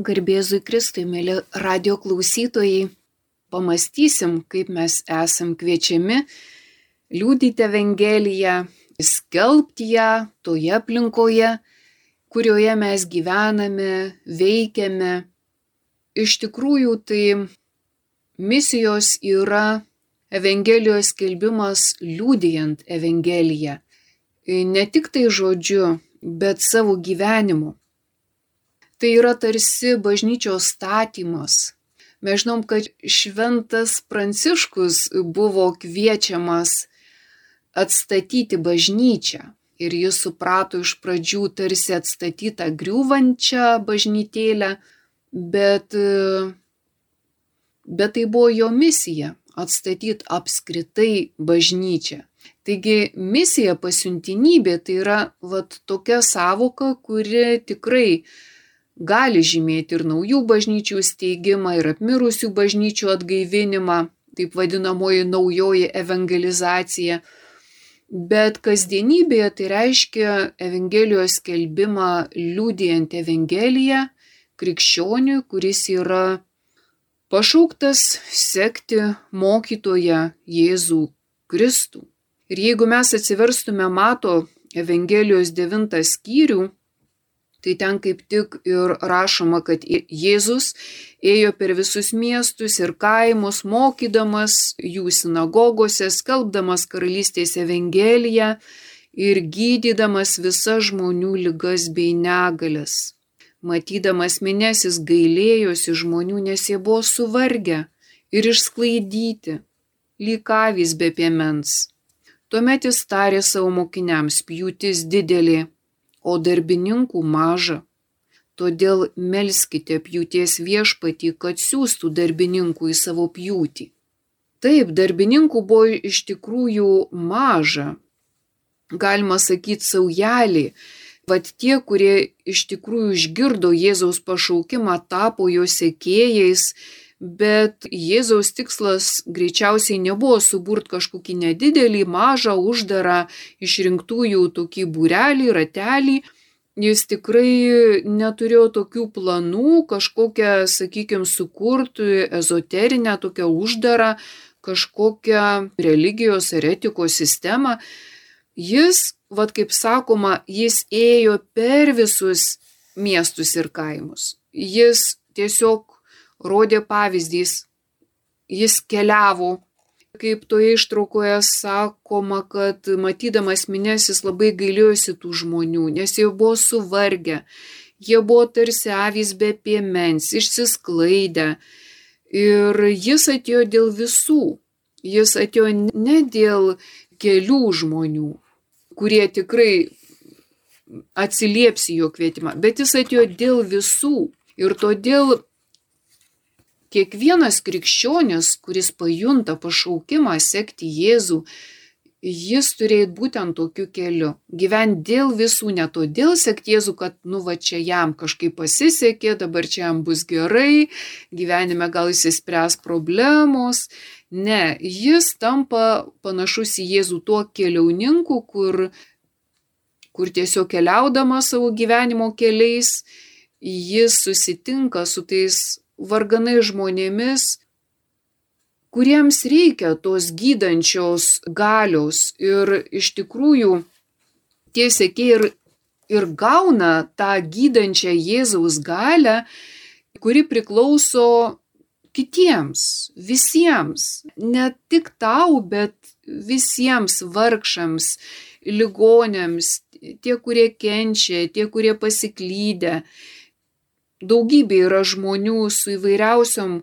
Garbėzui Kristui, mėly radio klausytojai, pamastysim, kaip mes esam kviečiami liūdyti Evangeliją, skelbti ją toje aplinkoje, kurioje mes gyvename, veikiame. Iš tikrųjų, tai misijos yra Evangelijos skelbimas liūdijant Evangeliją. Ne tik tai žodžiu, bet savo gyvenimu. Tai yra tarsi bažnyčios statymas. Mes žinom, kad šventas Pranciškus buvo kviečiamas atstatyti bažnyčią. Ir jis suprato iš pradžių tarsi atstatytą griūvančią bažnytėlę, bet, bet tai buvo jo misija - atstatyti apskritai bažnyčią. Taigi misija pasiuntinybė tai yra vat, tokia savoka, kuri tikrai gali žymėti ir naujų bažnyčių steigimą, ir apmirusių bažnyčių atgaivinimą, taip vadinamoji naujoji evangelizacija. Bet kasdienybėje tai reiškia Evangelijos skelbimą liūdėjant Evangeliją krikščioniui, kuris yra pašauktas sekti mokytoją Jėzų Kristų. Ir jeigu mes atsiverstume Mato Evangelijos devintą skyrių, Tai ten kaip tik ir rašoma, kad Jėzus ėjo per visus miestus ir kaimus, mokydamas jų sinagogose, skelbdamas karalystės evangeliją ir gydydamas visas žmonių lygas bei negalės. Matydamas minėsis gailėjosi žmonių, nes jie buvo suvargę ir išsklaidyti, lyg avys be piemens. Tuomet jis tarė savo mokiniams, pjūtis didelė o darbininkų maža. Todėl melskite pjūties viešpatį, kad siūstų darbininkų į savo pjūtį. Taip, darbininkų buvo iš tikrųjų maža. Galima sakyti saujelį. Vat tie, kurie iš tikrųjų išgirdo Jėzaus pašaukimą, tapo jo sekėjais, bet Jėzaus tikslas greičiausiai nebuvo suburt kažkokį nedidelį, mažą, uždarą išrinktųjų tokį būrelį, ratelį. Jis tikrai neturėjo tokių planų, kažkokią, sakykime, sukurtų ezoterinę, tokią uždarą, kažkokią religijos ar etikos sistemą. Jis, vad kaip sakoma, jis ėjo per visus miestus ir kaimus. Jis tiesiog rodė pavyzdys. Jis keliavo. Kaip toje ištraukoje sakoma, kad matydamas minės jis labai gailėjosi tų žmonių, nes jie buvo suvargę, jie buvo tarsi avys be piemens, išsisklaidę. Ir jis atėjo dėl visų. Jis atėjo ne dėl kelių žmonių, kurie tikrai atsilieps į jo kvietimą, bet jis atėjo dėl visų. Ir todėl Kiekvienas krikščionis, kuris pajunta pašaukimą sekti Jėzų, jis turėjo būtent tokiu keliu. Gyventi dėl visų, ne todėl sekti Jėzų, kad nu va čia jam kažkaip pasisekė, dabar čia jam bus gerai, gyvenime gal įsispręs problemos. Ne, jis tampa panašus į Jėzų tuo keliauninku, kur, kur tiesiog keliaudamas savo gyvenimo keliais, jis susitinka su tais varganai žmonėmis, kuriems reikia tos gydančios galios. Ir iš tikrųjų tie sėkiai ir, ir gauna tą gydančią Jėzaus galę, kuri priklauso kitiems, visiems, ne tik tau, bet visiems vargšams, ligonėms, tie, kurie kenčia, tie, kurie pasiklydė, daugybė yra žmonių su įvairiausiom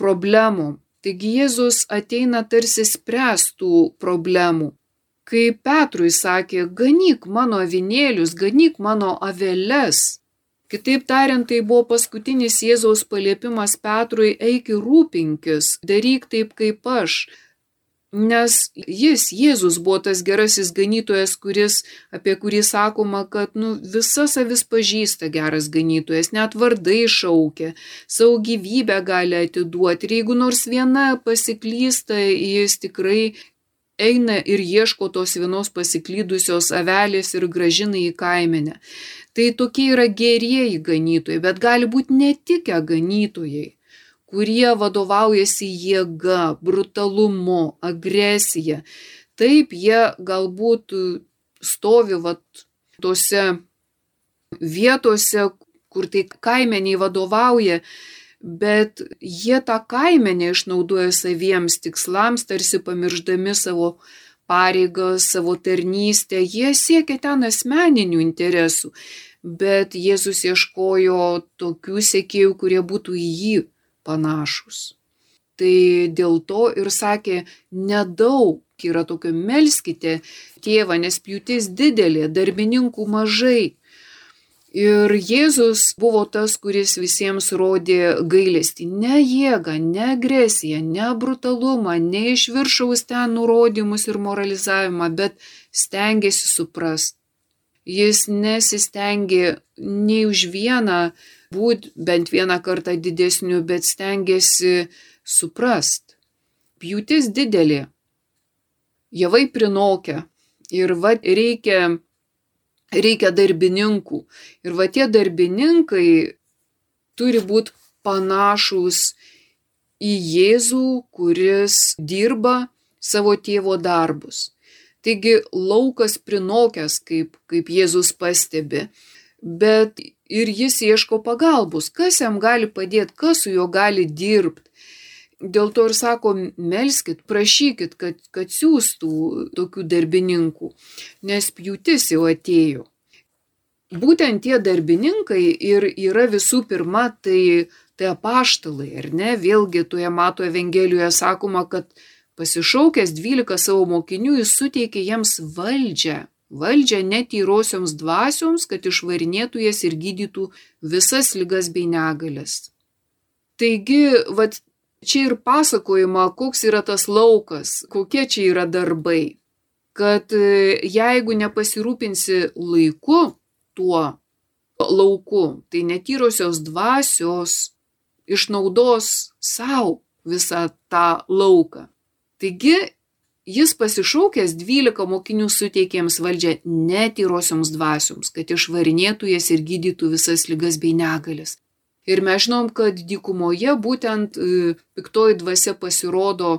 problemom. Taigi Jėzus ateina tarsi spręstų problemų. Kai Petrui sakė, ganyk mano avinėlius, ganyk mano aveles. Kitaip tariant, tai buvo paskutinis Jėzaus paliepimas Petrui, eik ir rūpinkis, daryk taip kaip aš, Nes jis, Jėzus, buvo tas gerasis ganytojas, kuris, apie kurį sakoma, kad nu, visas avis pažįsta geras ganytojas, net vardai šaukia, savo gyvybę gali atiduoti. Ir jeigu nors viena pasiklysta, jis tikrai eina ir ieško tos vienos pasiklydusios avelės ir gražina į kaimenę. Tai tokie yra gerieji ganytojai, bet gali būti netikę ganytojai, kurie vadovaujasi jėga, brutalumu, agresija. Taip jie galbūt stovi vat, tose vietose, kur tai kaimeniai vadovauja, bet jie tą kaimenę išnaudoja saviems tikslams, tarsi pamirždami savo pareigas, savo tarnystę, jie siekia ten asmeninių interesų, bet Jėzus ieškojo tokių sėkėjų, kurie būtų į jį panašus. Tai dėl to ir sakė, nedaug yra tokio melskite tėvą, nes pjūtis didelė, darbininkų mažai. Ir Jėzus buvo tas, kuris visiems rodė gailestį. Ne jėgą, ne agresiją, ne brutalumą, ne iš viršaus ten nurodymus ir moralizavimą, bet stengiasi suprast. Jis nesistengė nei už vieną būti bent vieną kartą didesniu, bet stengiasi suprast. Pjūtis didelė. Javai prinokia. Ir va reikia reikia darbininkų. Ir va tie darbininkai turi būti panašus į Jėzų, kuris dirba savo tėvo darbus. Taigi laukas prinokęs, kaip, kaip Jėzus pastebi, bet ir jis ieško pagalbos, kas jam gali padėti, kas su juo gali dirbti. Dėl to ir sako, melskit, prašykit, kad, kad siūstų tokių darbininkų, nes pjūtis jau atėjo. Būtent tie darbininkai ir yra visų pirma, tai, tai apaštalai, ar ne? Vėlgi toje mato Evangelijoje sakoma, kad pasišaukęs 12 savo mokinių jis suteikė jiems valdžią. Valdžią netyrosioms dvasioms, kad išvarinėtų jas ir gydytų visas lygas bei negalės. Taigi, vat Čia ir pasakojama, koks yra tas laukas, kokie čia yra darbai. Kad e, jeigu nepasirūpinsi laiku tuo lauku, tai netyrosios dvasios išnaudos savo visą tą lauką. Taigi jis pasišaukęs 12 mokinių suteikėms valdžią netyrosioms dvasioms, kad išvarinėtų jas ir gydytų visas lygas bei negalės. Ir mes žinom, kad dykumoje būtent e, piktoji dvasia pasirodo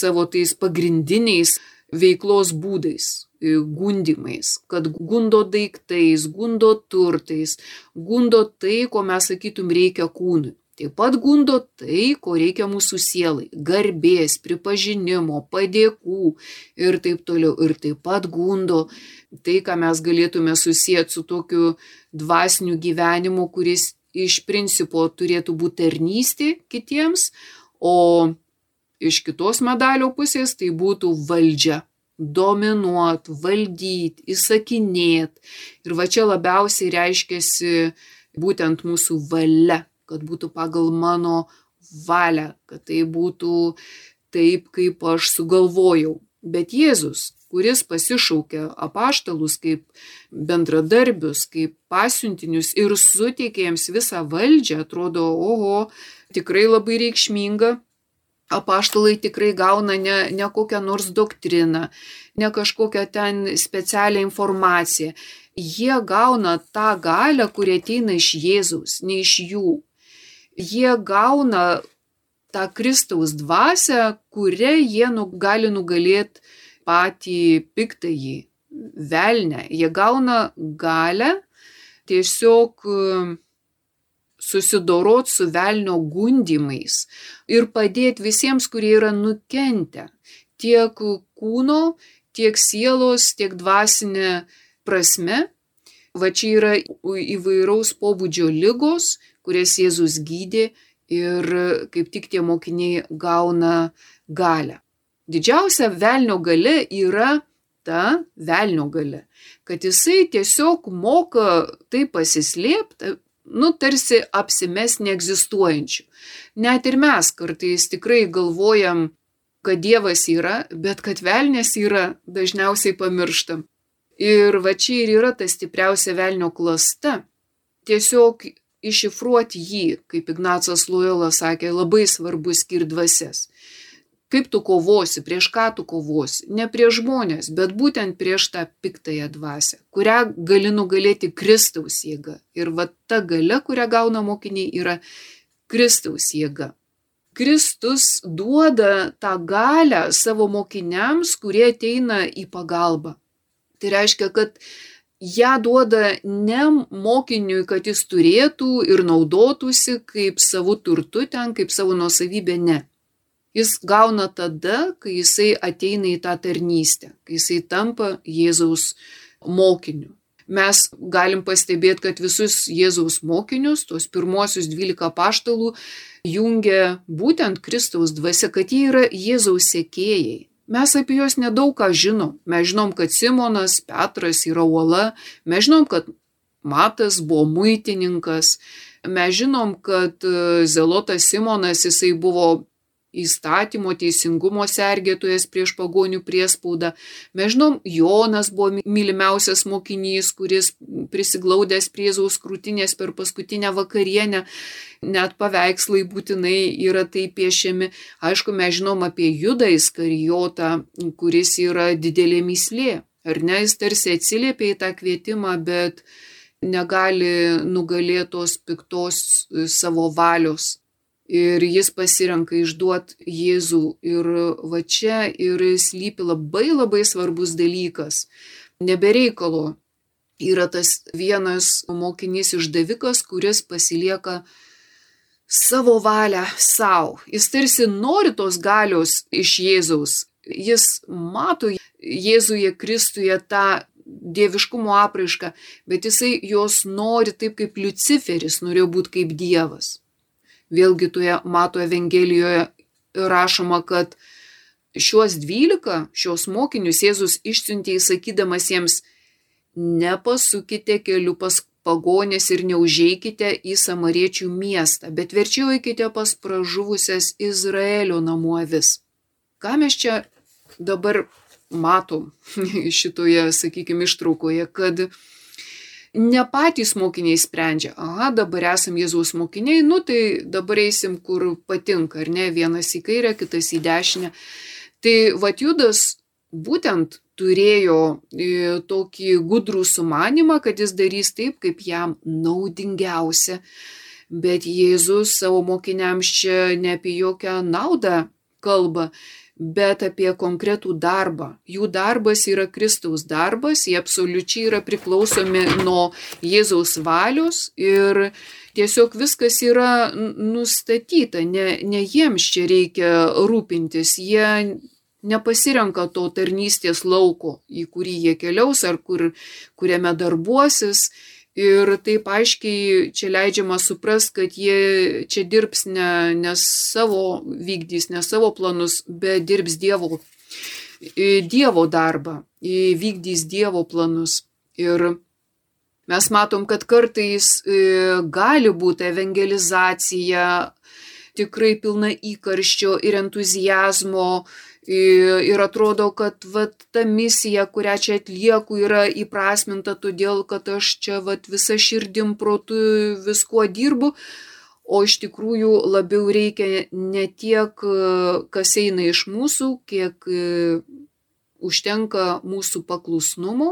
savo tais pagrindiniais veiklos būdais, e, gundimais, kad gundo daiktais, gundo turtais, gundo tai, ko mes sakytum reikia kūnui. Taip pat gundo tai, ko reikia mūsų sielai - garbės, pripažinimo, padėkų ir taip toliau. Ir taip pat gundo tai, ką mes galėtume susijęti su tokiu dvasiniu gyvenimu, kuris iš principo turėtų būti tarnystė kitiems, o iš kitos medalio pusės tai būtų valdžia. Dominuot, valdyt, įsakinėt. Ir va čia labiausiai reiškiasi būtent mūsų valia, kad būtų pagal mano valią, kad tai būtų taip, kaip aš sugalvojau. Bet Jėzus kuris pasišaukė apaštalus kaip bendradarbius, kaip pasiuntinius ir suteikė jiems visą valdžią, atrodo, oho, tikrai labai reikšminga. Apaštalai tikrai gauna ne, ne kokią nors doktriną, ne kažkokią ten specialią informaciją. Jie gauna tą galę, kuri ateina iš Jėzaus, ne iš jų. Jie gauna tą Kristaus dvasę, kurią jie nu, gali nugalėti patį piktąjį velnę. Jie gauna galę tiesiog um, susidorot su velnio gundimais ir padėti visiems, kurie yra nukentę tiek kūno, tiek sielos, tiek dvasinė prasme. Va čia yra įvairaus pobūdžio lygos, kurias Jėzus gydė ir kaip tik tie mokiniai gauna galę. Didžiausia velnio gale yra ta velnio gale, kad jisai tiesiog moka tai pasislėpti, nu, tarsi apsimes neegzistuojančių. Net ir mes kartais tikrai galvojam, kad Dievas yra, bet kad velnės yra, dažniausiai pamirštam. Ir va čia ir yra ta stipriausia velnio klasta. Tiesiog iššifruoti jį, kaip Ignacas Loyola sakė, labai svarbu skirti dvasias Kaip tu kovosi, prieš ką tu kovosi? Ne prieš žmonės, bet būtent prieš tą piktąją dvasę, kurią gali nugalėti Kristaus jėga. Ir va ta gale, kurią gauna mokiniai, yra Kristaus jėga. Kristus duoda tą galę savo mokiniams, kurie ateina į pagalbą. Tai reiškia, kad ją duoda ne mokiniui, kad jis turėtų ir naudotųsi kaip savo turtu ten, kaip savo nuosavybė, ne. Jis gauna tada, kai jisai ateina į tą tarnystę, kai jisai tampa Jėzaus mokiniu. Mes galim pastebėti, kad visus Jėzaus mokinius, tuos pirmosius dvylika paštalų, jungia būtent Kristaus dvasia, kad jie yra Jėzaus sekėjai. Mes apie juos nedaug ką žinom. Mes žinom, kad Simonas Petras yra uola, mes žinom, kad Matas buvo muitininkas, mes žinom, kad e, Zelotas Simonas jisai buvo įstatymo teisingumo sergėtojas prieš pagonių priespaudą. Mes žinom, Jonas buvo mylimiausias mokinys, kuris prisiglaudęs prie Jėzaus krūtinės per paskutinę vakarienę, net paveikslai būtinai yra taip piešiami. Aišku, mes žinom apie Judą Iskarijotą, kuris yra didelė mislė. Ar ne, jis tarsi atsiliepia į tą kvietimą, bet negali nugalėtos piktos savo valios ir jis pasirenka išduot Jėzų. Ir va čia ir slypi labai labai svarbus dalykas. Nebereikalo yra tas vienas mokinys išdavikas, kuris pasilieka savo valią savo. Jis tarsi nori tos galios iš Jėzaus. Jis mato Jėzuje Kristuje tą dieviškumo apraišką, bet jisai jos nori taip kaip Luciferis norėjo būti kaip Dievas. Vėlgi toje Mato Evangelijoje rašoma, kad šiuos dvylika, šios mokinius Jėzus išsiuntė įsakydamas jiems, nepasukite keliu pas pagonės ir neužeikite į samariečių miestą, bet verčiau eikite pas pražuvusias Izraelio namų avis. Ką mes čia dabar matom šitoje, sakykime, ištraukoje, kad ne patys mokiniai sprendžia, aha, dabar esam Jėzaus mokiniai, nu tai dabar eisim, kur patinka, ar ne, vienas į kairę, kitas į dešinę. Tai Vatjudas būtent turėjo e, tokį gudrų sumanimą, kad jis darys taip, kaip jam naudingiausia. Bet Jėzus savo mokiniams čia ne apie jokią naudą kalba, bet apie konkretų darbą. Jų darbas yra Kristaus darbas, jie absoliučiai yra priklausomi nuo Jėzaus valios ir tiesiog viskas yra nustatyta, ne, ne jiems čia reikia rūpintis, jie nepasirenka to tarnystės lauko, į kurį jie keliaus ar kur, kuriame darbuosis Ir taip aiškiai čia leidžiama suprast, kad jie čia dirbs ne, ne savo vykdys, ne savo planus, bet dirbs Dievo, dievo darbą, vykdys Dievo planus. Ir mes matom, kad kartais gali būti evangelizacija tikrai pilna įkarščio ir entuzijazmo, Ir atrodo, kad vat, ta misija, kurią čia atlieku, yra įprasminta todėl, kad aš čia vat, visą širdim protų viskuo dirbu, o iš tikrųjų labiau reikia ne tiek, kas eina iš mūsų, kiek užtenka mūsų paklusnumo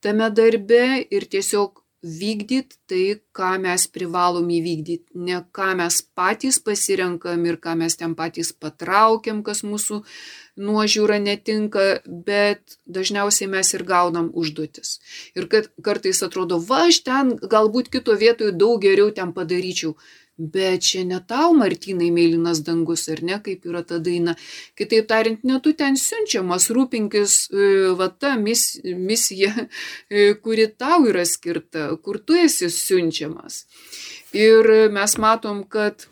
tame darbe ir tiesiog vykdyti tai, ką mes privalom įvykdyti, ne ką mes patys pasirenkam ir ką mes ten patys patraukiam, kas mūsų nuožiūra netinka, bet dažniausiai mes ir gaunam užduotis. Ir kad kartais atrodo, va, aš ten galbūt kito vietoje daug geriau ten padaryčiau, Bet čia ne tau, Martinai, mėlynas dangus, ar ne, kaip yra ta daina. Kitaip tariant, ne tu ten siunčiamas, rūpinkis e, va ta mis, misija, e, kuri tau yra skirta, kur tu esi siunčiamas. Ir mes matom, kad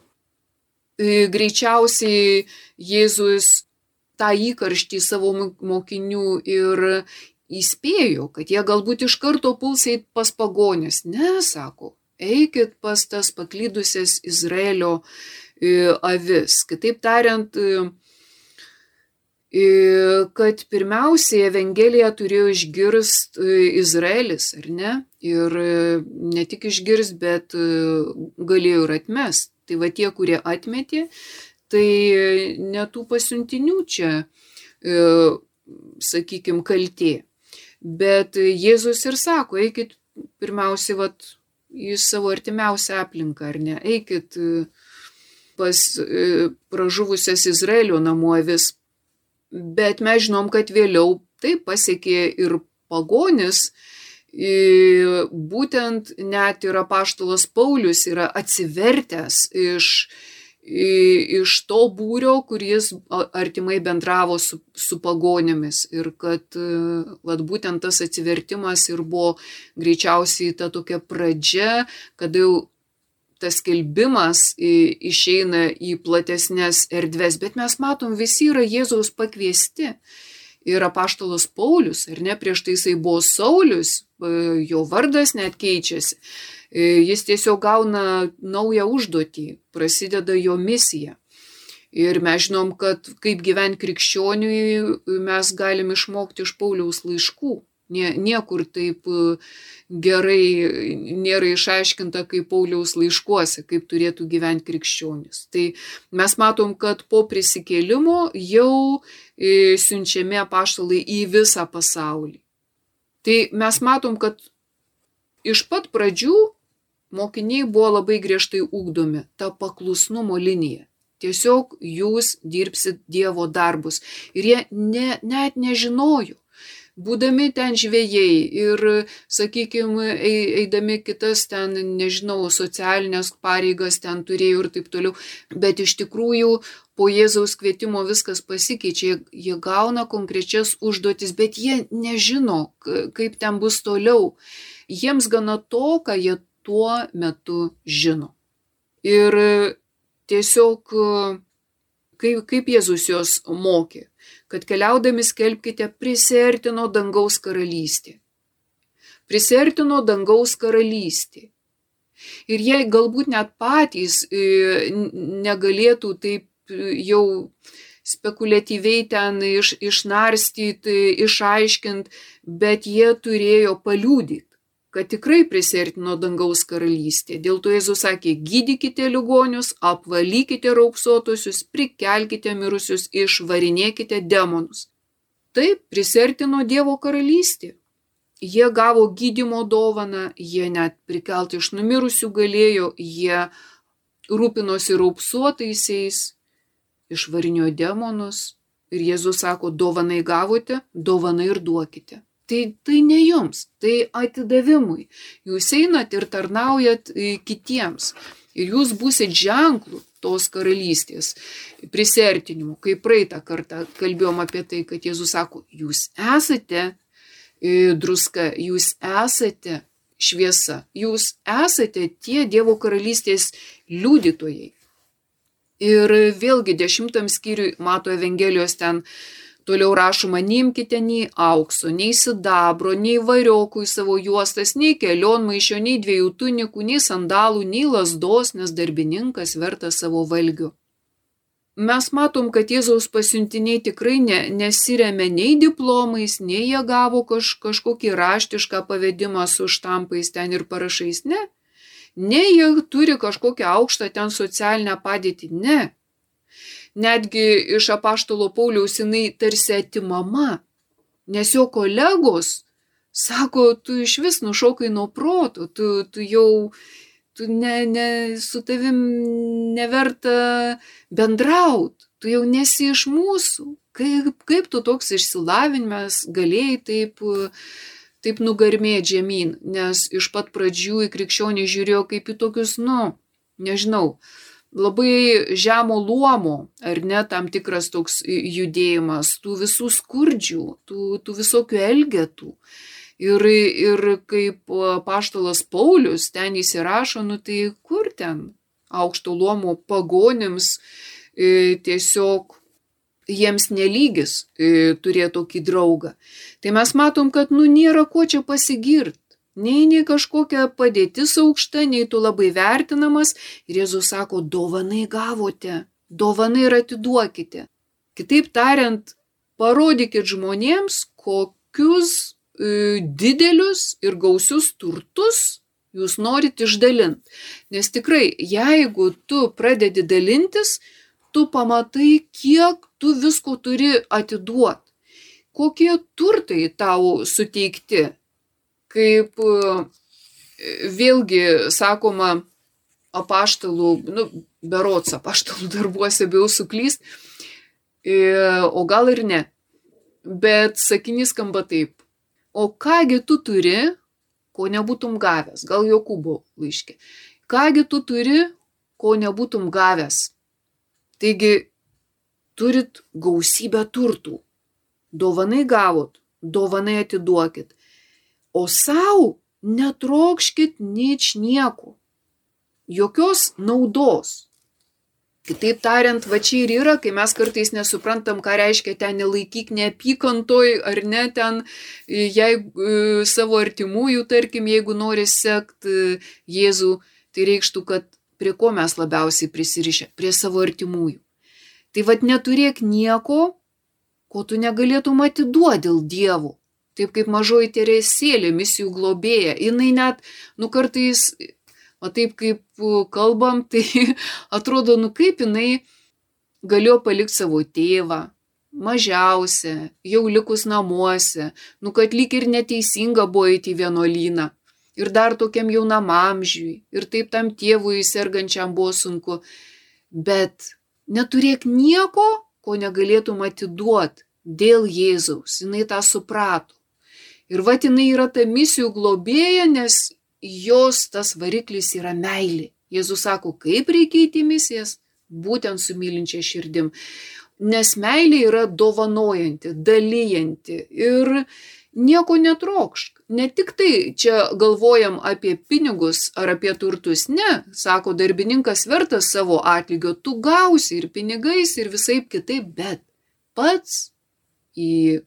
e, greičiausiai Jėzus tą įkarštį savo mokinių ir įspėjo, kad jie galbūt iš karto pulsiai pas pagonis. Ne, sako, eikit pas tas paklydusias Izraelio e, avis. Kitaip tariant, e, e, kad pirmiausiai Evangeliją turėjo išgirst Izraelis, ar ne? Ir ne tik išgirst, bet galėjo ir atmest. Tai va tie, kurie atmetė, tai ne tų pasiuntinių čia, sakykime, kaltė. Bet Jėzus ir sako, eikit pirmiausiai vat, į savo artimiausią aplinką, ar ne, eikit e, pas e, pražuvusias Izraelio namų avis. Bet mes žinom, kad vėliau tai pasiekė ir pagonis, būtent net ir apaštalas Paulius yra atsivertęs iš iš to būrio, kuris artimai bendravo su, su pagonėmis ir kad vat, būtent tas atsivertimas ir buvo greičiausiai ta tokia pradžia, kada jau tas kelbimas išeina į platesnės erdves, bet mes matom, visi yra Jėzaus pakviesti. Ir apaštalas Paulius, ar ne, prieš tai jisai buvo Saulis, jo vardas net keičiasi. E, jis tiesiog gauna naują užduotį, prasideda jo misija. Ir mes žinom, kad kaip gyventi krikščioniui mes galim išmokti iš Pauliaus laiškų. Nie, niekur taip e, gerai nėra išaiškinta kaip Pauliaus laiškuose, kaip turėtų gyventi krikščionis. Tai mes matom, kad po prisikėlimo jau e, siunčiami apaštalai į visą pasaulį. Tai mes matom, kad iš pat pradžių mokiniai buvo labai griežtai ūkdomi, ta paklusnumo linija. Tiesiog jūs dirbsit Dievo darbus. Ir jie ne, net nežinojo. Būdami ten žvėjai ir, sakykime, eidami kitas ten, nežinau, socialinės pareigas ten turėjo ir taip toliau, bet iš tikrųjų po Jėzaus kvietimo viskas pasikeičia, jie gauna konkrečias užduotis, bet jie nežino, kaip ten bus toliau. Jiems gana to, ką jie tuo metu žino. Ir tiesiog kaip, kaip Jėzus jos mokė, kad keliaudami skelbkite prisertino dangaus karalystė. Prisertino dangaus karalystė. Ir jei galbūt net patys e, negalėtų taip jau spekuliatyviai ten iš, išnarstyti, išaiškinti, bet jie turėjo paliūdyti kad tikrai prisertino dangaus karalystė. Dėl to Jėzus sakė, gydykite ligonius, apvalykite raupsuotusius, prikelkite mirusius, išvarinėkite demonus. Taip prisertino Dievo karalystė. Jie gavo gydimo dovaną, jie net prikelti iš numirusių galėjo, jie rūpinosi raupsuotaisiais, išvarinio demonus. Ir Jėzus sako, dovanai gavote, dovanai ir duokite. Tai, tai ne jums, tai atidavimui. Jūs einat ir tarnaujat e, kitiems. Ir jūs busit ženklų tos karalystės prisertinimu. Kaip praeitą kartą kalbėjom apie tai, kad Jėzus sako, jūs esate e, druska, jūs esate šviesa, jūs esate tie Dievo karalystės liudytojai. Ir vėlgi dešimtam skyriui mato Evangelijos ten Toliau rašoma, neimkite nei aukso, nei sidabro, nei variokų į savo juostas, nei kelionmaišio, nei dviejų tunikų, nei sandalų, nei lasdos, nes darbininkas verta savo valgių. Mes matom, kad Jėzaus pasiuntiniai tikrai ne, nesiremia nei diplomais, nei jie gavo kaž, kažkokį raštišką pavedimą su štampais ten ir parašais, ne. Ne jie turi kažkokią aukštą ten socialinę padėtį, ne netgi iš apaštalo Pauliaus jinai tarsi atimama, nes jo kolegos sako, tu iš vis nušokai nuo proto, tu, tu jau tu ne, ne, su tavim neverta bendraut, tu jau nesi iš mūsų. Kaip, kaip tu toks išsilavinimas galėjai taip, taip nugarmėti žemyn, nes iš pat pradžių į krikščionį žiūrėjo kaip į tokius, nu, nežinau, labai žemo luomo, ar ne, tam tikras toks judėjimas, tų visų skurdžių, tų, tų visokių elgetų. Ir, ir kaip paštalas Paulius ten įsirašo, nu tai kur ten aukšto luomo pagonims e, tiesiog jiems nelygis e, turėti tokį draugą. Tai mes matom, kad nu nėra ko čia pasigirti nei nei kažkokia padėtis aukšta, nei tu labai vertinamas. Ir Jėzus sako, dovanai gavote, dovanai ir atiduokite. Kitaip tariant, parodykit žmonėms, kokius e, didelius ir gausius turtus jūs norit išdalinti. Nes tikrai, jeigu tu pradedi dalintis, tu pamatai, kiek tu visko turi atiduoti, kokie turtai tau suteikti. Kaip e, vėlgi sakoma, apaštalų, nu, berots apaštalų darbuose bijau suklyst, e, o gal ir ne. Bet sakinys skamba taip. O kągi tu turi, ko nebūtum gavęs, gal Jokūbo laiškė. Kągi tu turi, ko nebūtum gavęs. Taigi, turit gausybę turtų. Dovanai gavot, dovanai atiduokit. O savo netrokškit nič nieko. Jokios naudos. Kitaip tariant, va čia ir yra, kai mes kartais nesuprantam, ką reiškia ten nelaikyk neapykantoj, ar ne ten, jeigu savo artimųjų, tarkim, jeigu nori sekti Jėzų, tai reikštų, kad prie ko mes labiausiai prisirišę? Prie savo artimųjų. Tai vad neturėk nieko, ko tu negalėtum atiduoti dėl dievų. Taip kaip mažoji teresėlė, misijų globėja. Jis net, nu kartais O taip kaip kalbam, tai atrodo, nu kaip jinai galėjo palikti savo tėvą, mažiausia, jau likus namuose, nu kad lyg ir neteisinga buvo eiti į vienuolyną. Ir dar tokiam jaunam amžiui, ir taip tam tėvui sergančiam buvo sunku. Bet neturėk nieko, ko negalėtum atiduoti dėl Jėzaus. Jis tą suprato. Ir va jinai yra ta misijų globėja, nes jos tas variklis yra meilė. Jėzus sako, kaip reikia įti misijas, būtent su mylinčia širdim. Nes meilė yra dovanojanti, dalyjanti ir nieko netrokšk. Ne tik tai čia galvojam apie pinigus ar apie turtus, ne, sako darbininkas vertas savo atlygio, tu gausi ir pinigais ir visai kitaip, bet pats į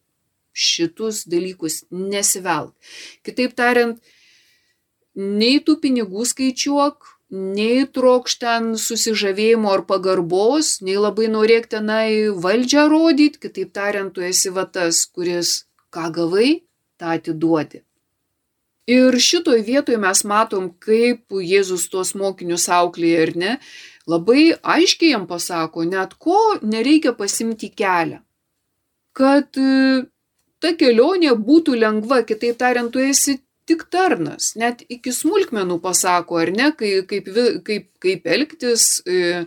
šitus dalykus nesivelk. Kitaip tariant, nei tų pinigų skaičiuok, nei trokš ten susižavėjimo ar pagarbos, nei labai norėk tenai valdžią rodyti, kitaip tariant, tu esi va tas, kuris ką gavai, tą atiduodi. Ir šitoj vietoj mes matom, kaip Jėzus tuos mokinius auklėje ir ne, labai aiškiai jam pasako, net ko nereikia pasimti kelią. Kad ta kelionė būtų lengva, kitaip tariant, tu esi tik tarnas, net iki smulkmenų pasako, ar ne, kaip, kaip, kaip, kaip elgtis e,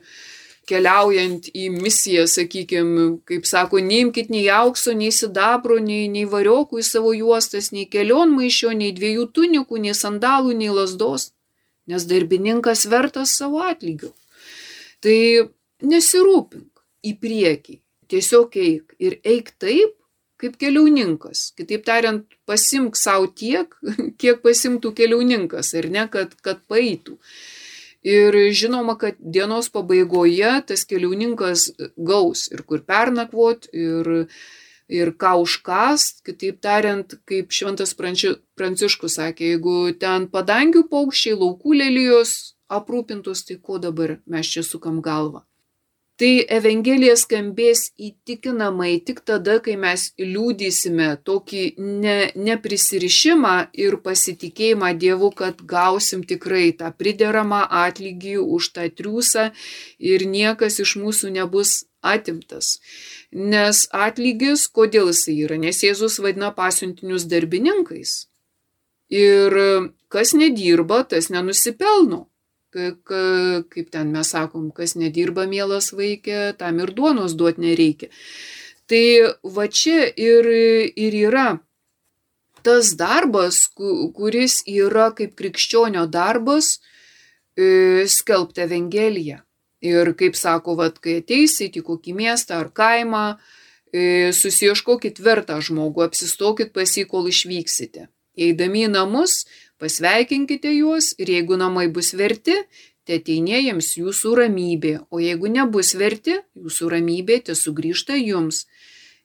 keliaujant į misiją, sakykime, kaip sako, neimkite nei aukso, nei sidabro, nei, nei variokų į savo juostas, nei kelionmaišio, nei dviejų tunikų, nei sandalų, nei lasdos, nes darbininkas vertas savo atlygio. Tai nesirūpink į priekį, tiesiog eik ir eik taip, kaip keliauninkas. Kitaip tariant, pasimk savo tiek, kiek pasimtų keliauninkas, ar ne, kad, kad paeitų. Ir žinoma, kad dienos pabaigoje tas keliauninkas gaus ir kur pernakvot, ir, ir ką užkast, kitaip tariant, kaip šventas Pranciškus sakė, jeigu ten padangių paukščiai, laukų lelijos aprūpintus, tai ko dabar mes čia sukam galvą. Tai Evangelija skambės įtikinamai tik tada, kai mes liūdysime tokį ne, neprisirišimą ir pasitikėjimą Dievu, kad gausim tikrai tą prideramą atlygį už tą triūsą ir niekas iš mūsų nebus atimtas. Nes atlygis, kodėl jisai yra? Nes Jėzus vadina pasiuntinius darbininkais. Ir kas nedirba, tas nenusipelno kaip ten mes sakom, kas nedirba mielas vaikė, tam ir duonos duoti nereikia. Tai va čia ir, ir yra tas darbas, kuris yra kaip krikščionio darbas, e, skelbti Evangeliją. Ir kaip sako, vat, kai ateisit į kokį miestą ar kaimą, e, susieškokit vertą žmogų, apsistokit pas jį, kol išvyksite. Eidami į namus, Pasveikinkite juos ir jeigu namai bus verti, te ateinė jiems jūsų ramybė, o jeigu nebus verti, jūsų ramybė te sugrįžta jums.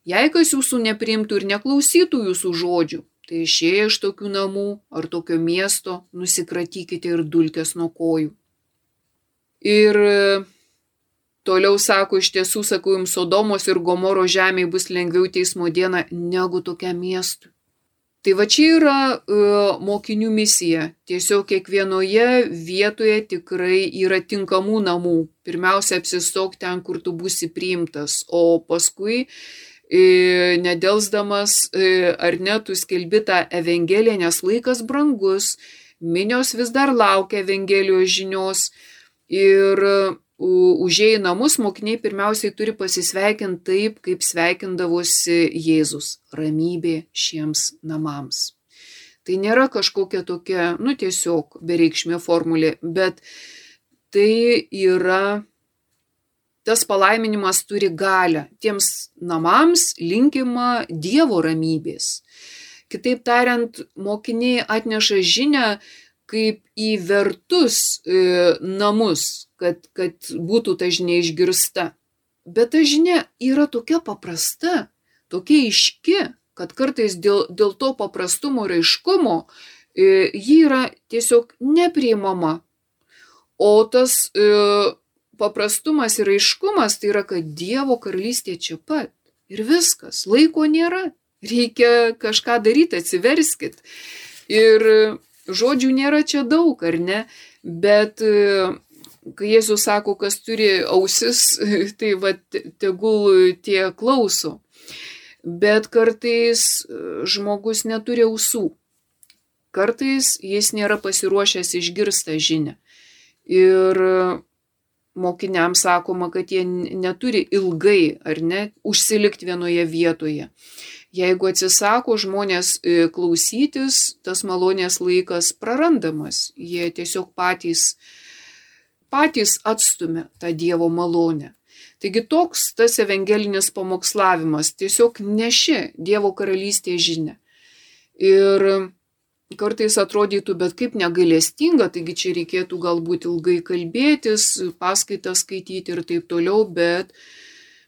Jei kas jūsų neprimtų ir neklausytų jūsų žodžių, tai išėję iš tokių namų ar tokio miesto nusikratykite ir dulkės nuo kojų. Ir toliau sako, iš tiesų sakau jums, Sodomos ir Gomoro žemėje bus lengviau teismo diena negu tokiam miestui. Tai va čia yra e, mokinių misija. Tiesiog kiekvienoje vietoje tikrai yra tinkamų namų. Pirmiausia, apsistok ten, kur tu būsi priimtas, o paskui e, nedelsdamas e, ar net tu skelbi tą evangeliją, nes laikas brangus, minios vis dar laukia evangelijos žinios ir užėję į namus mokiniai pirmiausiai turi pasisveikinti taip, kaip sveikindavosi Jėzus - ramybė šiems namams. Tai nėra kažkokia tokia, nu tiesiog bereikšmė formulė, bet tai yra, tas palaiminimas turi galę. Tiems namams linkima Dievo ramybės. Kitaip tariant, mokiniai atneša žinę, kaip į vertus e, namus, kad, kad būtų ta žinia išgirsta. Bet ta žinia yra tokia paprasta, tokia iški, kad kartais dėl, dėl to paprastumo ir aiškumo e, ji yra tiesiog nepriimama. O tas e, paprastumas ir aiškumas tai yra, kad Dievo karalystė čia pat. Ir viskas, laiko nėra. Reikia kažką daryti, atsiverskit. Ir žodžių nėra čia daug, ar ne? Bet e, kai Jėzus sako, kas turi ausis, tai va, tegul tie klauso. Bet kartais e, žmogus neturi ausų. Kartais jis nėra pasiruošęs išgirstą žinę. Ir mokiniams sakoma, kad jie neturi ilgai ar ne užsilikti vienoje vietoje. Jeigu atsisako žmonės e, klausytis, tas malonės laikas prarandamas. Jie tiesiog patys uh, patys atstumia tą Dievo malonę. Taigi toks tas evangelinis pamokslavimas tiesiog neši Dievo karalystės žinę. Ir kartais atrodytų, bet kaip negailestinga, taigi čia reikėtų galbūt ilgai kalbėtis, paskaitą skaityti ir taip toliau, bet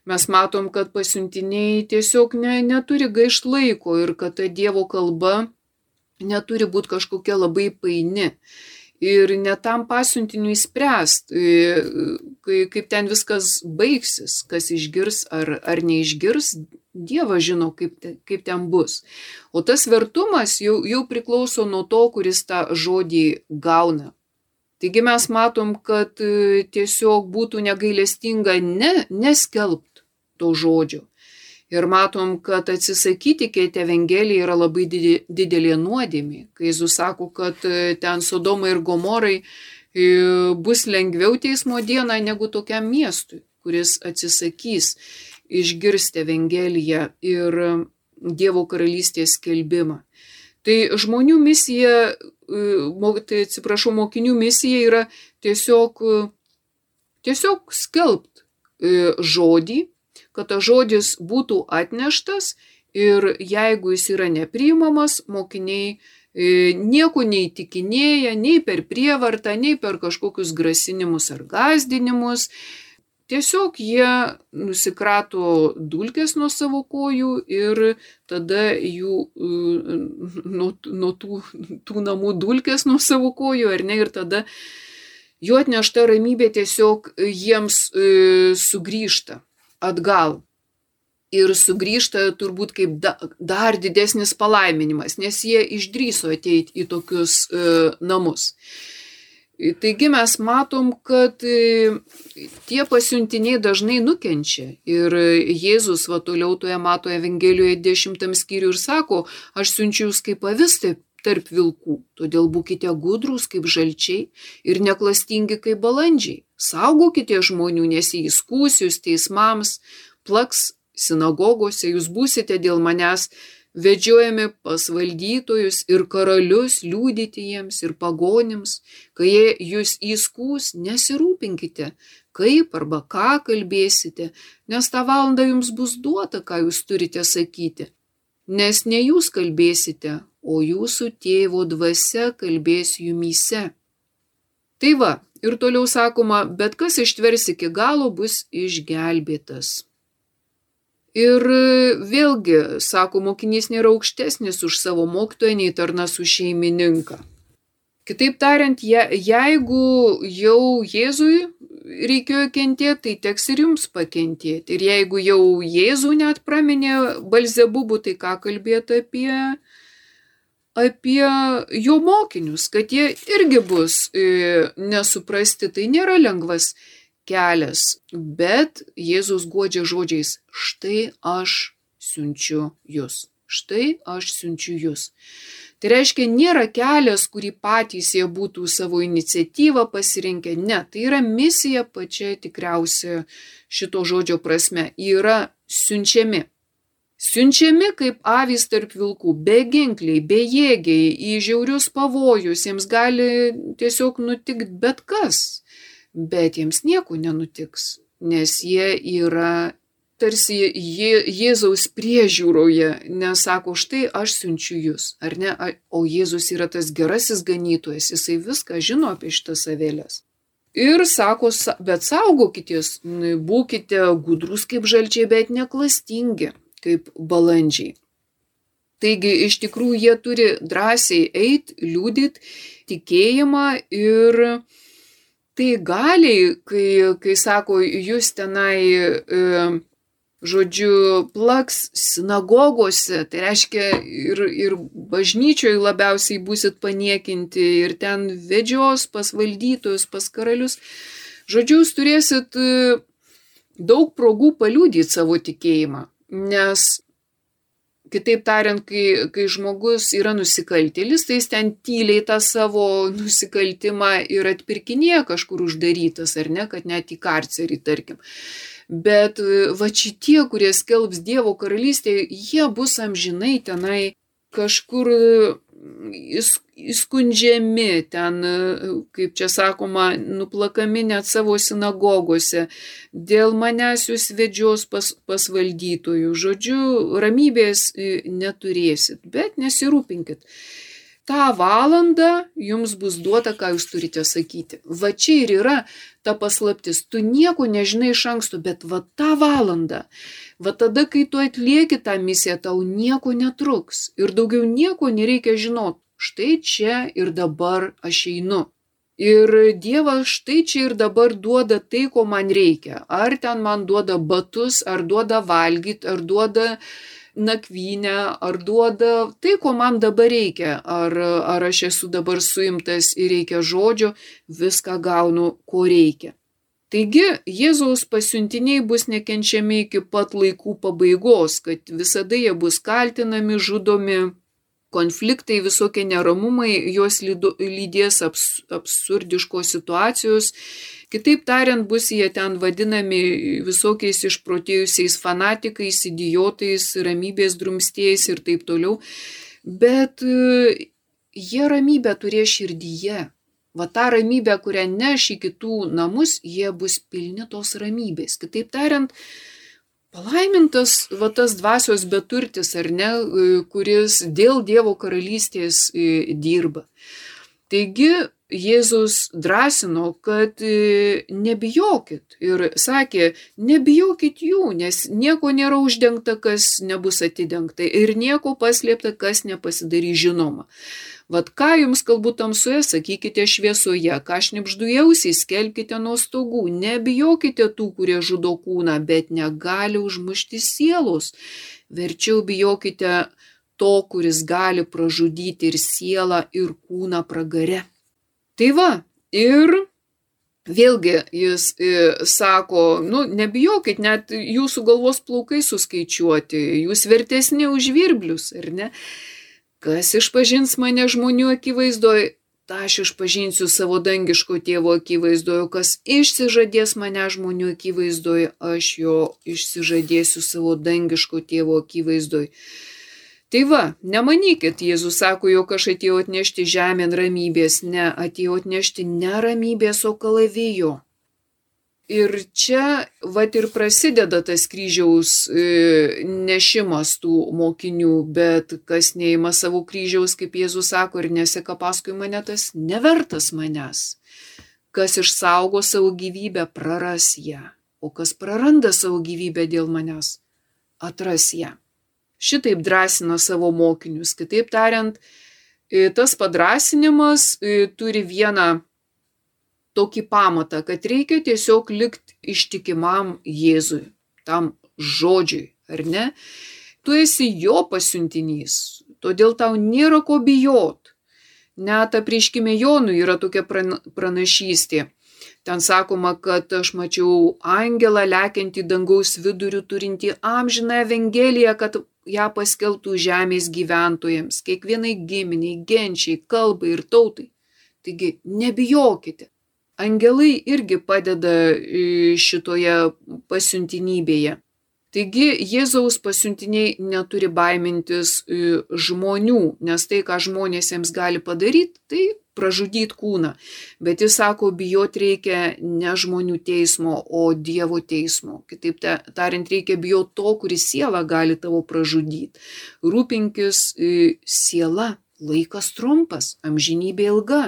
mes matom, kad pasiuntiniai tiesiog ne, neturi gaišt laiko ir kad ta Dievo kalba neturi būti kažkokia labai paini ir netam pasiuntiniui spręst, e, kaip ten viskas baigsis, kas išgirs ar, ar neišgirs, Dievas žino, kaip, te, kaip ten bus. O tas vertumas jau, jau priklauso nuo to, kuris tą žodį gauna. Taigi mes matom, kad e, tiesiog būtų negailestinga ne, neskelbt to žodžio, Ir matom, kad atsisakyti keiti Evangeliją yra labai didelė nuodėmė. Kai Jėzus sako, kad e, ten Sodomai ir Gomorai e, bus lengviau teismo dieną negu tokiam miestui, kuris atsisakys išgirsti Evangeliją ir Dievo karalystės skelbimą. Tai žmonių misija, e, tai atsiprašau, mokinių misija yra tiesiog, tiesiog skelbt žodį, kad tas žodis būtų atneštas ir jeigu jis yra nepriimamas, mokiniai e, nieko neįtikinėja, nei per prievartą, nei per kažkokius grasinimus ar gazdinimus. Tiesiog jie nusikrato dulkės nuo savo kojų ir tada jų e, nuo, nuo tų, tų namų dulkės nuo savo kojų, ar ne, ir tada jų atnešta ramybė tiesiog jiems e, sugrįžta atgal. Ir sugrįžta turbūt kaip da, dar didesnis palaiminimas, nes jie išdryso ateiti į tokius e, namus. Taigi mes matom, kad e, tie pasiuntiniai dažnai nukenčia. Ir Jėzus va toliau toje mato Evangelijoje dešimtam skyriui ir sako, aš siunčiu jūs kaip avis taip tarp vilkų, todėl būkite gudrus kaip žalčiai ir neklastingi kaip balandžiai. Saugokite žmonių, nes jie įskūs jūs teismams, plaks sinagogose, jūs būsite dėl manęs vedžiojami pas valdytojus ir karalius liūdyti jiems ir pagonims, kai jie jūs įskūs, nesirūpinkite, kaip arba ką kalbėsite, nes tą valandą jums bus duota, ką jūs turite sakyti. Nes ne jūs kalbėsite, o jūsų tėvo dvasia kalbės jumyse. Tai va, Ir toliau sakoma, bet kas ištvers iki galo bus išgelbėtas. Ir vėlgi, sako, mokinys nėra aukštesnis už savo mokytoją nei tarnas už šeimininką. Kitaip tariant, je, jeigu jau Jėzui reikėjo kentėti, tai teks ir jums pakentėti. Ir jeigu jau Jėzų net praminė Balzebubų, tai ką kalbėti apie, apie jo mokinius, kad jie irgi bus e, nesuprasti, tai nėra lengvas kelias, bet Jėzus godžia žodžiais, štai aš siunčiu jūs, štai aš siunčiu jūs. Tai reiškia, nėra kelias, kurį patys jie būtų savo iniciatyvą pasirinkę. Ne, tai yra misija pačia tikriausia šito žodžio prasme. Yra siunčiami. Siunčiami kaip avys tarp vilkų, beginkliai, bejėgiai, į žiaurius pavojus, jiems gali tiesiog nutikti bet kas, bet jiems nieko nenutiks, nes jie yra tarsi Jė, Jėzaus priežiūroje, nesako, štai aš siunčiu jūs, ar ne, o Jėzus yra tas gerasis ganytojas, jisai viską žino apie šitas avėlės. Ir sako, bet saugokitės, būkite gudrus kaip žalčiai, bet neklastingi kaip balandžiai. Taigi iš tikrųjų jie turi drąsiai eiti, liūdit tikėjimą ir tai galiai, kai, kai sako, jūs tenai, e, žodžiu, plaks sinagogose, tai reiškia ir, ir bažnyčioje labiausiai busit paniekinti, ir ten vedžios pas valdytojus, pas karalius. Žodžiu, jūs turėsit e, daug progų paliūdyti savo tikėjimą. Nes, kitaip tariant, kai, kai žmogus yra nusikaltėlis, tai jis ten tyliai tą savo nusikaltimą ir atpirkinėja kažkur uždarytas, ar ne, kad net į karcerį, tarkim. Bet va šitie, kurie skelbs Dievo karalystėje, jie bus amžinai tenai kažkur įskundžiami ten, kaip čia sakoma, nuplakami net savo sinagogose, dėl manęs jūs vedžios pas, pas valdytojų. Žodžiu, ramybės e, neturėsit, bet nesirūpinkit. Ta valanda jums bus duota, ką jūs turite sakyti. Va čia ir yra ta paslaptis. Tu nieko nežinai iš anksto, bet va tą valandą Va tada, kai tu atlieki tą misiją, tau nieko netruks ir daugiau nieko nereikia žinot. Štai čia ir dabar aš einu. Ir Dievas štai čia ir dabar duoda tai, ko man reikia. Ar ten man duoda batus, ar duoda valgyti, ar duoda nakvynę, ar duoda tai, ko man dabar reikia. Ar, ar aš esu dabar suimtas ir reikia žodžio, viską gaunu, ko reikia. Taigi Jėzaus pasiuntiniai bus nekenčiami iki pat laikų pabaigos, kad visada jie bus kaltinami, žudomi, konfliktai, visokie neramumai, juos lydės abs, absurdiškos situacijos. Kitaip tariant, bus jie ten vadinami visokiais išprotėjusiais fanatikais, idiotais, ramybės drumstėjais ir taip toliau. Bet jie ramybę turės širdyje va tą ramybę, kurią neš į kitų namus, jie bus pilni tos ramybės. Kitaip tariant, palaimintas va tas dvasios beturtis, ar ne, kuris dėl Dievo karalystės e, dirba. Taigi Jėzus drąsino, kad e, nebijokit ir sakė, nebijokit jų, nes nieko nėra uždengta, kas nebus atidengta ir nieko paslėpta, kas nepasidarys žinoma. Vat ką jums kalbu tamsoje, sakykite šviesoje, ką šnipždu jausiai, skelkite nuo stogų, nebijokite tų, kurie žudo kūną, bet negali užmušti sielos. Verčiau bijokite to, kuris gali pražudyti ir sielą, ir kūną pragare. Tai va, ir Vėlgi jis e, sako, nu, nebijokit, net jūsų galvos plaukai suskaičiuoti, jūs vertesni už virblius, ar ne? Kas išpažins mane žmonių akivaizdoje, tą aš išpažinsiu savo dangiško tėvo akivaizdoje, kas išsižadės mane žmonių akivaizdoje, aš jo išsižadėsiu savo dangiško tėvo akivaizdoje. Tai va, nemanykit, Jėzus sako, jog aš atėjau atnešti žemėn ramybės, ne, atėjau atnešti neramybės, o kalavijo. Ir čia vat ir prasideda tas kryžiaus e, nešimas tų mokinių, bet kas neima savo kryžiaus, kaip Jėzus sako, ir neseka paskui mane, tas nevertas manęs. Kas išsaugo savo gyvybę, praras ją, o kas praranda savo gyvybę dėl manęs, atras ją. Šitaip drąsina savo mokinius. Kitaip tariant, e, tas padrasinimas e, turi vieną tokį pamatą, kad reikia tiesiog likti ištikimam Jėzui, tam žodžiui, ar ne? Tu esi jo pasiuntinys, todėl tau nėra ko bijot. Net apriškime Jonui yra tokia pranašystė. Ten sakoma, kad aš mačiau angelą lekiantį dangaus vidurių turinti amžiną Evangeliją, kad ją paskelbtų žemės gyventojams, kiekvienai giminiai, genčiai, kalbai ir tautai. Taigi nebijokite. Angelai irgi padeda e, šitoje pasiuntinybėje. Taigi Jėzaus pasiuntiniai neturi baimintis e, žmonių, nes tai, ką žmonės jiems gali padaryti, tai pražudyti kūną. Bet jis sako, bijot reikia ne žmonių teismo, o Dievo teismo. Kitaip tariant, reikia bijoti to, kuris sielą gali tavo pražudyti. Rūpinkis e, siela, laikas trumpas, amžinybė ilga.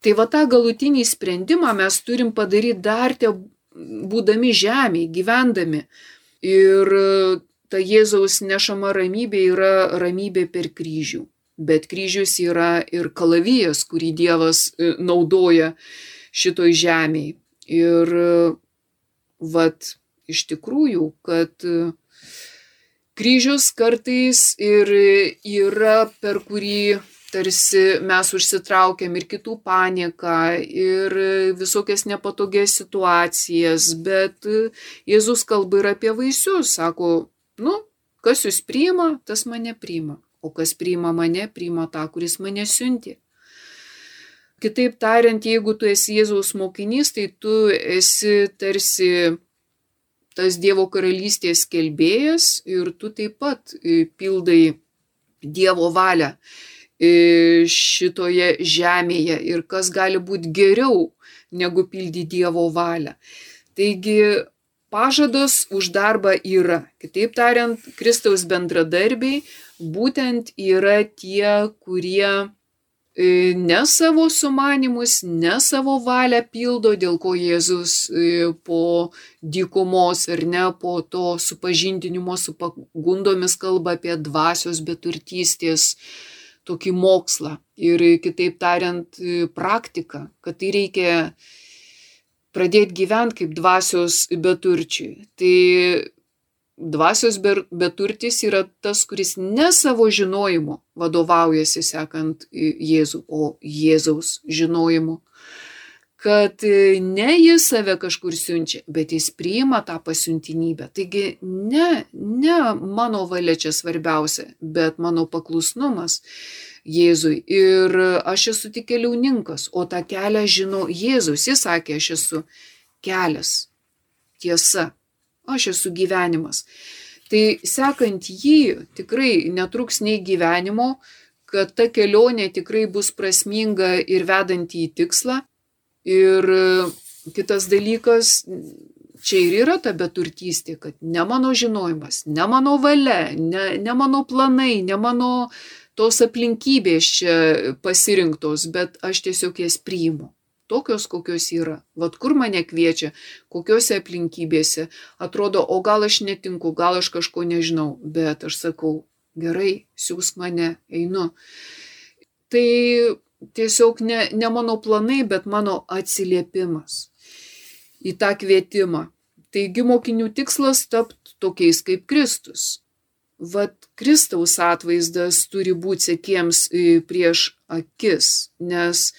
Tai va tą galutinį sprendimą mes turim padaryti dar te būdami žemėje, gyvendami. Ir e, ta Jėzaus nešama ramybė yra ramybė per kryžių. Bet kryžius yra ir kalavijas, kurį Dievas e, naudoja šitoj žemėje. Ir e, vat iš tikrųjų, kad kryžius kartais ir yra per kurį tarsi mes užsitraukiam ir kitų panieką, ir visokias nepatogias situacijas, bet Jėzus kalba ir apie vaisius, sako, nu, kas jūs priima, tas mane priima, o kas priima mane, priima tą, kuris mane siunti. Kitaip tariant, jeigu tu esi Jėzaus mokinys, tai tu esi tarsi tas Dievo karalystės kelbėjas ir tu taip pat pildai Dievo valią šitoje žemėje ir kas gali būti geriau negu pildyti Dievo valią. Taigi pažadas už darbą yra. Kitaip tariant, Kristaus bendradarbiai būtent yra tie, kurie e, ne savo sumanimus, ne savo valią pildo, dėl ko Jėzus e, po dykumos ar ne po to supažindinimo su pagundomis kalba apie dvasios beturtystės tokį mokslą ir kitaip tariant praktiką, kad tai reikia pradėti gyventi kaip dvasios beturčiui. Tai dvasios beturtis yra tas, kuris ne savo žinojimu vadovaujasi sekant Jėzų, o Jėzaus žinojimu kad ne jis save kažkur siunčia, bet jis priima tą pasiuntinybę. Taigi ne, ne mano valia čia svarbiausia, bet mano paklusnumas Jėzui. Ir aš esu tik keliauninkas, o tą kelią žino Jėzus. Jis sakė, aš esu kelias, tiesa, aš esu gyvenimas. Tai sekant jį tikrai netruks nei gyvenimo, kad ta kelionė tikrai bus prasminga ir vedanti į tikslą. Ir kitas dalykas, čia ir yra ta beturtystė, kad ne mano žinojimas, ne mano valia, ne, ne mano planai, ne mano tos aplinkybės čia pasirinktos, bet aš tiesiog jas priimu. Tokios, kokios yra. Vat kur mane kviečia, kokiuose aplinkybėse. Atrodo, o gal aš netinku, gal aš kažko nežinau, bet aš sakau, gerai, siūsk mane, einu. Tai tiesiog ne, ne mano planai, bet mano atsiliepimas į tą kvietimą. Taigi mokinių tikslas tapti tokiais kaip Kristus vat Kristaus atvaizdas turi būti sekiems e, prieš akis, nes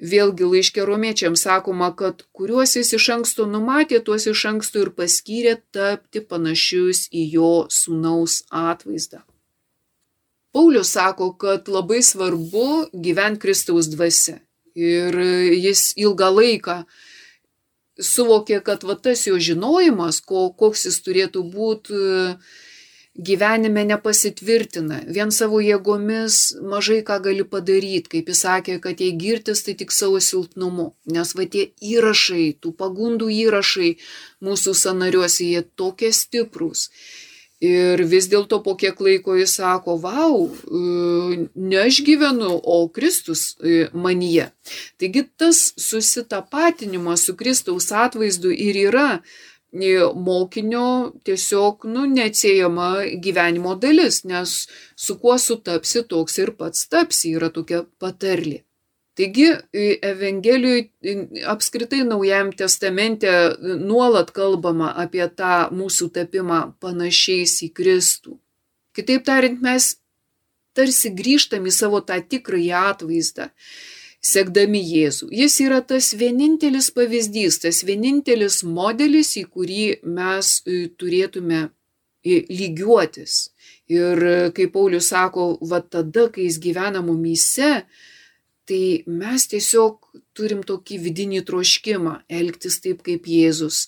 vėlgi laiškė romiečiams sakoma, kad kuriuos jis iš anksto numatė, tuos iš anksto ir paskyrė tapti panašius į jo sūnaus atvaizdą. Paulius sako, kad labai svarbu gyventi Kristaus dvasia. Ir jis ilgą laiką suvokė, kad va tas jo žinojimas, ko, koks jis turėtų būti, gyvenime nepasitvirtina, vien savo jėgomis mažai ką gali padaryti, kaip jis sakė, kad jei girtis, tai tik savo silpnumu, nes va tie įrašai, tų pagundų įrašai mūsų sanariuose, jie tokie stiprūs. Ir vis dėlto po kiek laiko jis sako, wow, e, ne aš gyvenu, o Kristus e, manyje. Taigi tas susitapatinimas su Kristaus atvaizdu ir yra mokinio tiesiog nu, neatsiejama gyvenimo dalis, nes su kuo sutapsi, toks ir pats tapsi, yra tokia patarlė. Taigi Evangelijoje apskritai Naujajam testamente nuolat kalbama apie tą mūsų tapimą panašiais į Kristų. Kitaip tariant, mes tarsi grįžtam į savo tą tikrąjį atvaizdą sekdami Jėzų. Jis yra tas vienintelis pavyzdys, tas vienintelis modelis, į kurį mes e, turėtume e, lygiuotis. Ir e, kaip Paulius sako, va tada, kai jis gyvena mumyse, tai mes tiesiog turim tokį vidinį troškimą elgtis taip kaip Jėzus,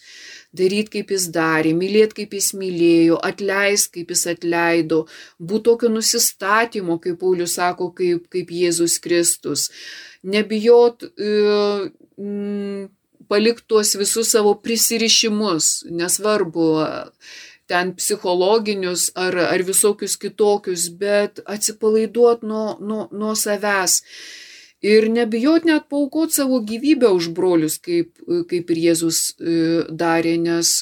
daryti kaip jis darė, mylėti kaip jis mylėjo, atleisti kaip jis atleido, būti tokio nusistatymo, kaip Paulius sako, kaip, kaip Jėzus Kristus, nebijot e, palikti tuos visus savo prisirišimus, nesvarbu ten psichologinius ar, ar visokius kitokius, bet atsipalaiduot nuo, nuo, nuo savęs ir nebijot net paukot savo gyvybę už brolius, kaip, kaip ir Jėzus e, darė, nes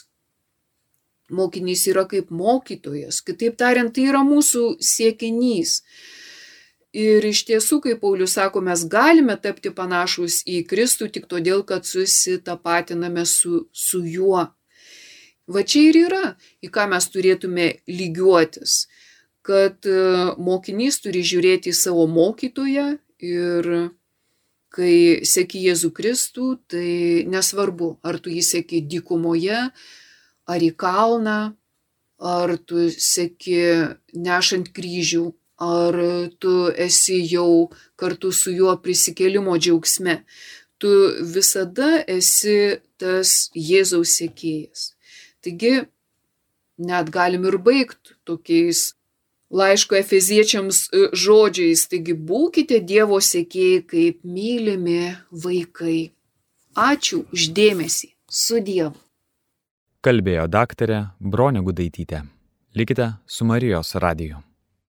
mokinys yra kaip mokytojas. Kitaip tariant, tai yra mūsų siekinys. Ir iš tiesų, kaip Paulius sako, mes galime tapti panašus į Kristų tik todėl, kad susitapatiname su, su juo. Va čia ir yra, į ką mes turėtume lygiuotis, kad e, mokinys turi žiūrėti į savo mokytoją Ir kai seki Jėzų Kristų, tai nesvarbu, ar tu jį seki dykumoje, ar į kalną, ar tu seki nešant kryžių, ar tu esi jau kartu su juo prisikėlimo džiaugsme. Tu visada esi tas Jėzaus sekėjas. Taigi, net galim ir baigti tokiais laiško efeziečiams e, žodžiais, taigi būkite Dievo sėkėjai kaip mylimi vaikai. Ačiū uždėmesį. Su Dievu. Kalbėjo daktarė Bronė Gudaitytė. Likite su Marijos radiju.